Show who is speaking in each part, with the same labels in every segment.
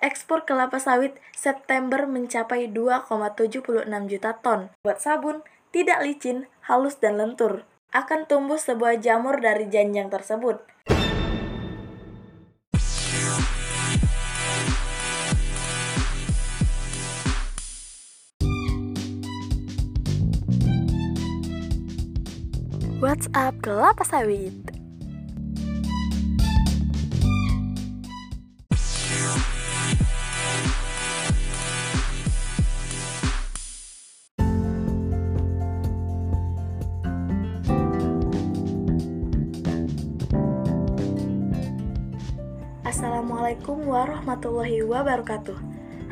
Speaker 1: ekspor kelapa sawit September mencapai 2,76 juta ton. Buat sabun, tidak licin, halus dan lentur. Akan tumbuh sebuah jamur dari janjang tersebut. What's up kelapa sawit? Warahmatullahi wabarakatuh.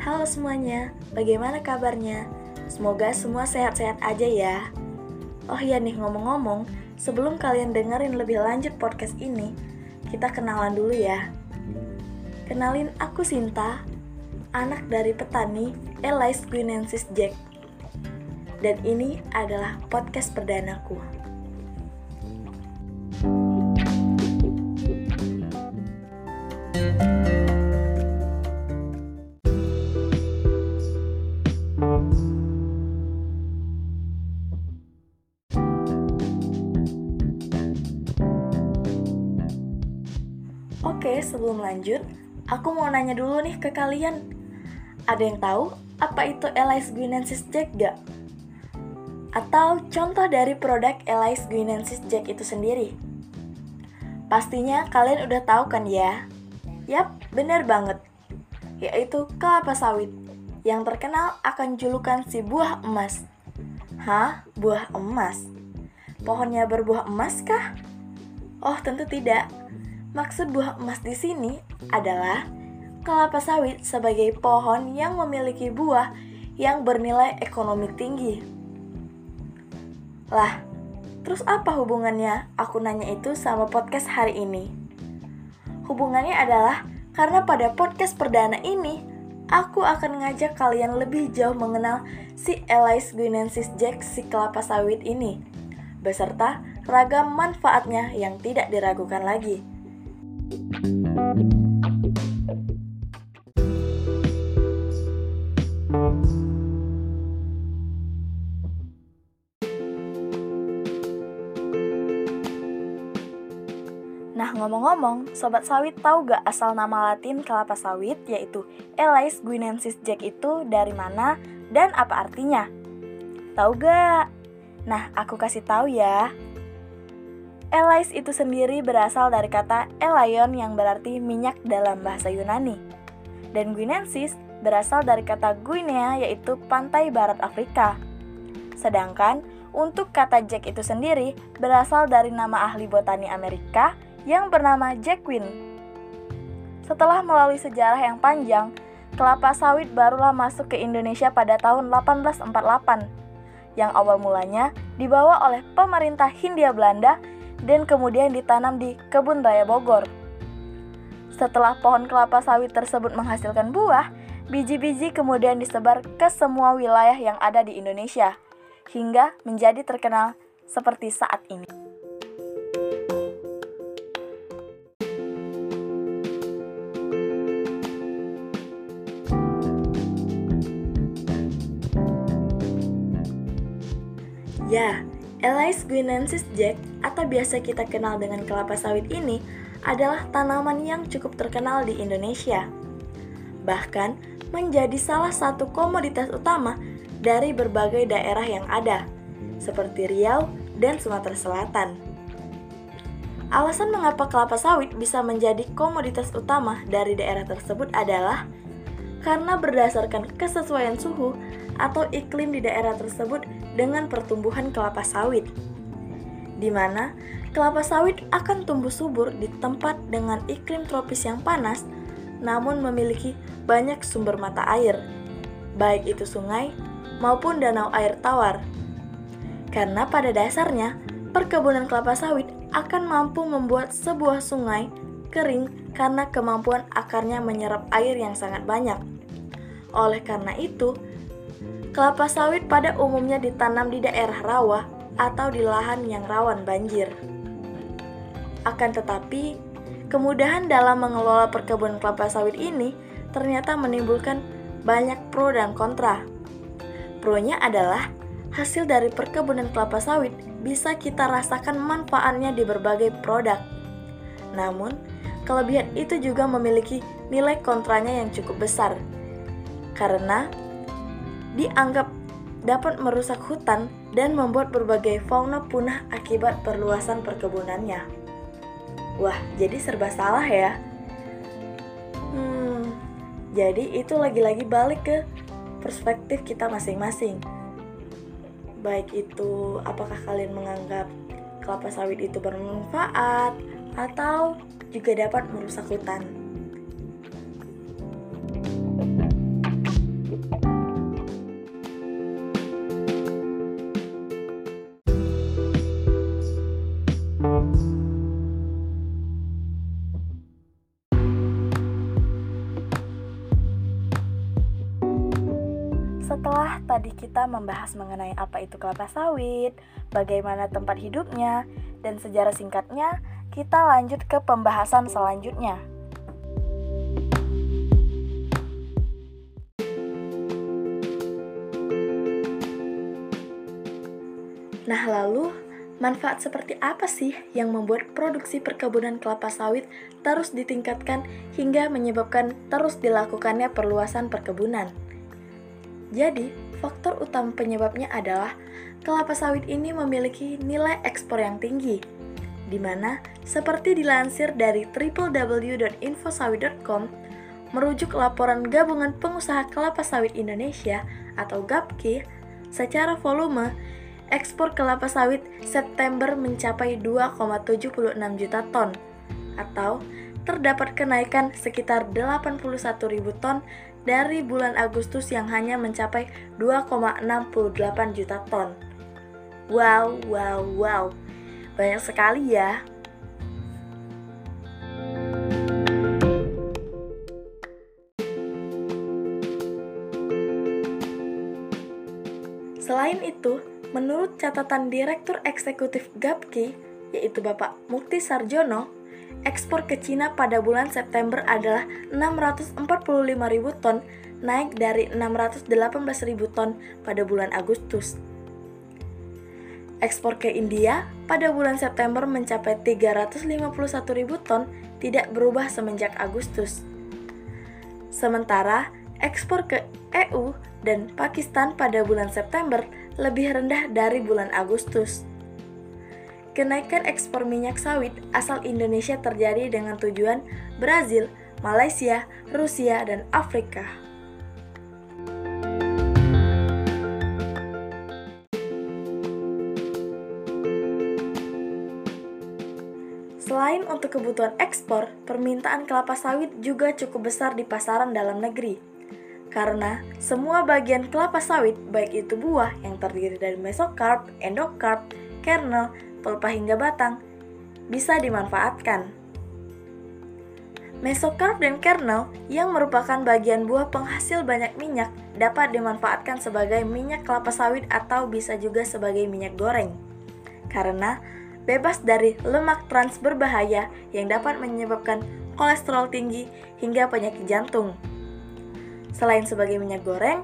Speaker 1: Halo semuanya, bagaimana kabarnya? Semoga semua sehat-sehat aja ya. Oh iya nih ngomong-ngomong, sebelum kalian dengerin lebih lanjut podcast ini Kita kenalan dulu ya. Kenalin aku Sinta, anak dari petani Elais Guinensis Jack. Dan ini adalah podcast perdanaku sebelum lanjut, aku mau nanya dulu nih ke kalian. Ada yang tahu apa itu Elais Guinensis Jack gak? Atau contoh dari produk Elais Guinensis Jack itu sendiri? Pastinya kalian udah tahu kan ya? Yap, bener banget. Yaitu kelapa sawit yang terkenal akan julukan si buah emas. Hah? Buah emas? Pohonnya berbuah emas kah? Oh, tentu tidak. Maksud buah emas di sini adalah kelapa sawit sebagai pohon yang memiliki buah yang bernilai ekonomi tinggi. Lah, terus apa hubungannya aku nanya itu sama podcast hari ini? Hubungannya adalah karena pada podcast perdana ini, aku akan ngajak kalian lebih jauh mengenal si Elais Guinensis Jack si kelapa sawit ini, beserta ragam manfaatnya yang tidak diragukan lagi. Nah ngomong-ngomong, Sobat Sawit tahu gak asal nama latin kelapa sawit yaitu Elais guinensis jack itu dari mana dan apa artinya? Tahu gak? Nah aku kasih tahu ya. Elais itu sendiri berasal dari kata elaion yang berarti minyak dalam bahasa Yunani. Dan guinensis berasal dari kata Guinea yaitu pantai barat Afrika. Sedangkan untuk kata Jack itu sendiri berasal dari nama ahli botani Amerika yang bernama Jack Quinn. Setelah melalui sejarah yang panjang, kelapa sawit barulah masuk ke Indonesia pada tahun 1848 yang awal mulanya dibawa oleh pemerintah Hindia Belanda dan kemudian ditanam di kebun raya Bogor. Setelah pohon kelapa sawit tersebut menghasilkan buah, biji-biji kemudian disebar ke semua wilayah yang ada di Indonesia, hingga menjadi terkenal seperti saat ini. Ya, Elais guinensis jack atau biasa kita kenal dengan kelapa sawit ini adalah tanaman yang cukup terkenal di Indonesia. Bahkan menjadi salah satu komoditas utama dari berbagai daerah yang ada, seperti Riau dan Sumatera Selatan. Alasan mengapa kelapa sawit bisa menjadi komoditas utama dari daerah tersebut adalah karena berdasarkan kesesuaian suhu atau iklim di daerah tersebut dengan pertumbuhan kelapa sawit, di mana kelapa sawit akan tumbuh subur di tempat dengan iklim tropis yang panas, namun memiliki banyak sumber mata air, baik itu sungai maupun danau air tawar. Karena pada dasarnya, perkebunan kelapa sawit akan mampu membuat sebuah sungai kering karena kemampuan akarnya menyerap air yang sangat banyak. Oleh karena itu, Kelapa sawit pada umumnya ditanam di daerah rawa atau di lahan yang rawan banjir. Akan tetapi, kemudahan dalam mengelola perkebunan kelapa sawit ini ternyata menimbulkan banyak pro dan kontra. Pro-nya adalah hasil dari perkebunan kelapa sawit bisa kita rasakan manfaatnya di berbagai produk. Namun, kelebihan itu juga memiliki nilai kontranya yang cukup besar. Karena dianggap dapat merusak hutan dan membuat berbagai fauna punah akibat perluasan perkebunannya. Wah, jadi serba salah ya. Hmm, jadi itu lagi-lagi balik ke perspektif kita masing-masing. Baik itu apakah kalian menganggap kelapa sawit itu bermanfaat atau juga dapat merusak hutan. Tadi kita membahas mengenai apa itu kelapa sawit, bagaimana tempat hidupnya, dan sejarah singkatnya, kita lanjut ke pembahasan selanjutnya. Nah, lalu manfaat seperti apa sih yang membuat produksi perkebunan kelapa sawit terus ditingkatkan hingga menyebabkan terus dilakukannya perluasan perkebunan? Jadi, faktor utama penyebabnya adalah kelapa sawit ini memiliki nilai ekspor yang tinggi, di mana seperti dilansir dari www.infosawit.com, merujuk laporan Gabungan Pengusaha Kelapa Sawit Indonesia atau GAPKI, secara volume, ekspor kelapa sawit September mencapai 2,76 juta ton, atau terdapat kenaikan sekitar 81.000 ton dari bulan Agustus yang hanya mencapai 2,68 juta ton. Wow, wow, wow. Banyak sekali ya. Selain itu, menurut catatan Direktur Eksekutif GAPKI, yaitu Bapak Mukti Sarjono, ekspor ke Cina pada bulan September adalah 645.000 ton, naik dari 618.000 ton pada bulan Agustus. Ekspor ke India pada bulan September mencapai 351.000 ton, tidak berubah semenjak Agustus. Sementara ekspor ke EU dan Pakistan pada bulan September lebih rendah dari bulan Agustus. Kenaikan ekspor minyak sawit asal Indonesia terjadi dengan tujuan Brazil, Malaysia, Rusia, dan Afrika. Selain untuk kebutuhan ekspor, permintaan kelapa sawit juga cukup besar di pasaran dalam negeri. Karena semua bagian kelapa sawit, baik itu buah yang terdiri dari mesokarp, endokarp, kernel, pelepah hingga batang, bisa dimanfaatkan. Mesokarp dan kernel yang merupakan bagian buah penghasil banyak minyak dapat dimanfaatkan sebagai minyak kelapa sawit atau bisa juga sebagai minyak goreng. Karena bebas dari lemak trans berbahaya yang dapat menyebabkan kolesterol tinggi hingga penyakit jantung. Selain sebagai minyak goreng,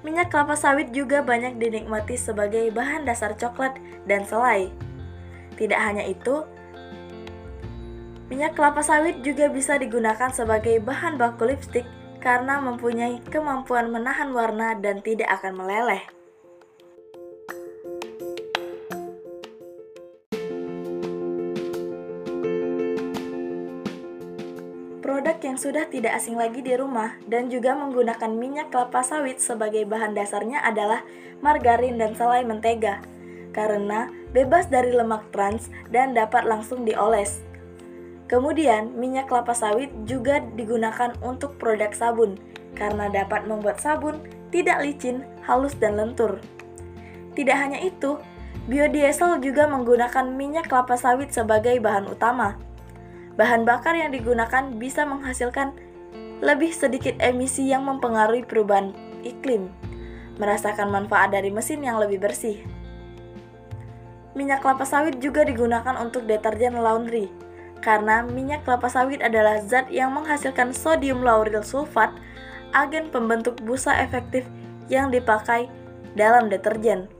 Speaker 1: Minyak kelapa sawit juga banyak dinikmati sebagai bahan dasar coklat dan selai. Tidak hanya itu, minyak kelapa sawit juga bisa digunakan sebagai bahan baku lipstik karena mempunyai kemampuan menahan warna dan tidak akan meleleh. Yang sudah tidak asing lagi di rumah dan juga menggunakan minyak kelapa sawit sebagai bahan dasarnya adalah margarin dan selai mentega, karena bebas dari lemak trans dan dapat langsung dioles. Kemudian, minyak kelapa sawit juga digunakan untuk produk sabun, karena dapat membuat sabun tidak licin, halus, dan lentur. Tidak hanya itu, biodiesel juga menggunakan minyak kelapa sawit sebagai bahan utama bahan bakar yang digunakan bisa menghasilkan lebih sedikit emisi yang mempengaruhi perubahan iklim, merasakan manfaat dari mesin yang lebih bersih. Minyak kelapa sawit juga digunakan untuk deterjen laundry, karena minyak kelapa sawit adalah zat yang menghasilkan sodium lauryl sulfat, agen pembentuk busa efektif yang dipakai dalam deterjen.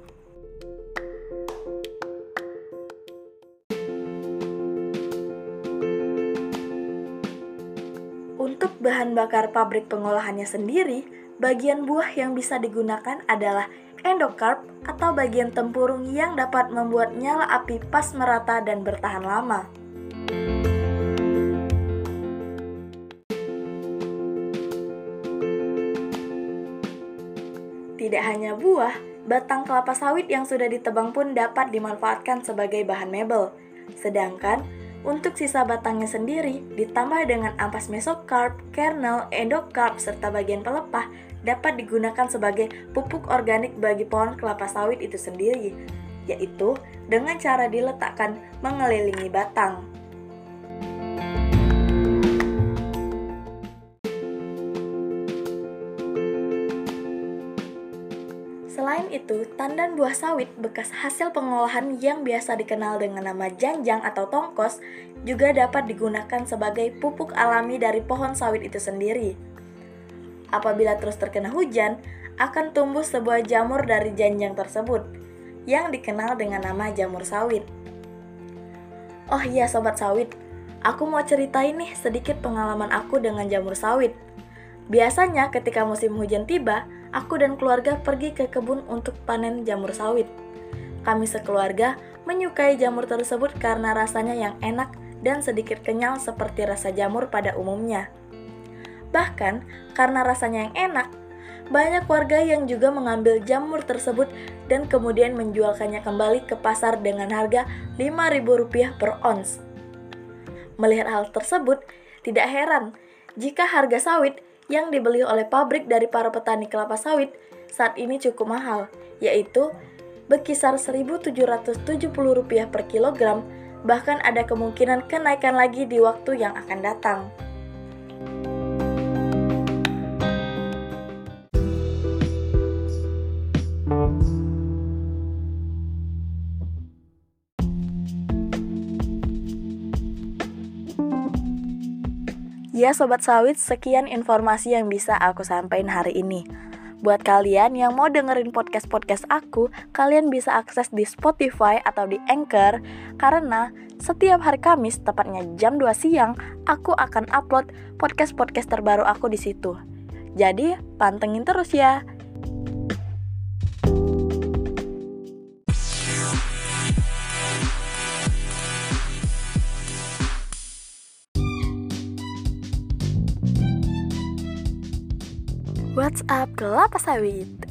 Speaker 1: Bahan bakar pabrik pengolahannya sendiri, bagian buah yang bisa digunakan adalah endokarp atau bagian tempurung yang dapat membuat nyala api pas merata dan bertahan lama. Tidak hanya buah, batang kelapa sawit yang sudah ditebang pun dapat dimanfaatkan sebagai bahan mebel. Sedangkan untuk sisa batangnya sendiri, ditambah dengan ampas mesokarp, kernel, endokarp, serta bagian pelepah, dapat digunakan sebagai pupuk organik bagi pohon kelapa sawit itu sendiri, yaitu dengan cara diletakkan mengelilingi batang. Itu, tandan buah sawit bekas hasil pengolahan yang biasa dikenal dengan nama janjang atau tongkos juga dapat digunakan sebagai pupuk alami dari pohon sawit itu sendiri. Apabila terus terkena hujan, akan tumbuh sebuah jamur dari janjang tersebut yang dikenal dengan nama jamur sawit. Oh iya sobat sawit, aku mau ceritain nih sedikit pengalaman aku dengan jamur sawit. Biasanya ketika musim hujan tiba, aku dan keluarga pergi ke kebun untuk panen jamur sawit. Kami sekeluarga menyukai jamur tersebut karena rasanya yang enak dan sedikit kenyal seperti rasa jamur pada umumnya. Bahkan karena rasanya yang enak, banyak warga yang juga mengambil jamur tersebut dan kemudian menjualkannya kembali ke pasar dengan harga Rp5.000 per ons. Melihat hal tersebut, tidak heran jika harga sawit yang dibeli oleh pabrik dari para petani kelapa sawit saat ini cukup mahal, yaitu berkisar Rp1.770 per kilogram, bahkan ada kemungkinan kenaikan lagi di waktu yang akan datang. Ya Sobat Sawit, sekian informasi yang bisa aku sampaikan hari ini. Buat kalian yang mau dengerin podcast-podcast aku, kalian bisa akses di Spotify atau di Anchor karena setiap hari Kamis tepatnya jam 2 siang aku akan upload podcast-podcast terbaru aku di situ. Jadi, pantengin terus ya. What's up kelapa sawit?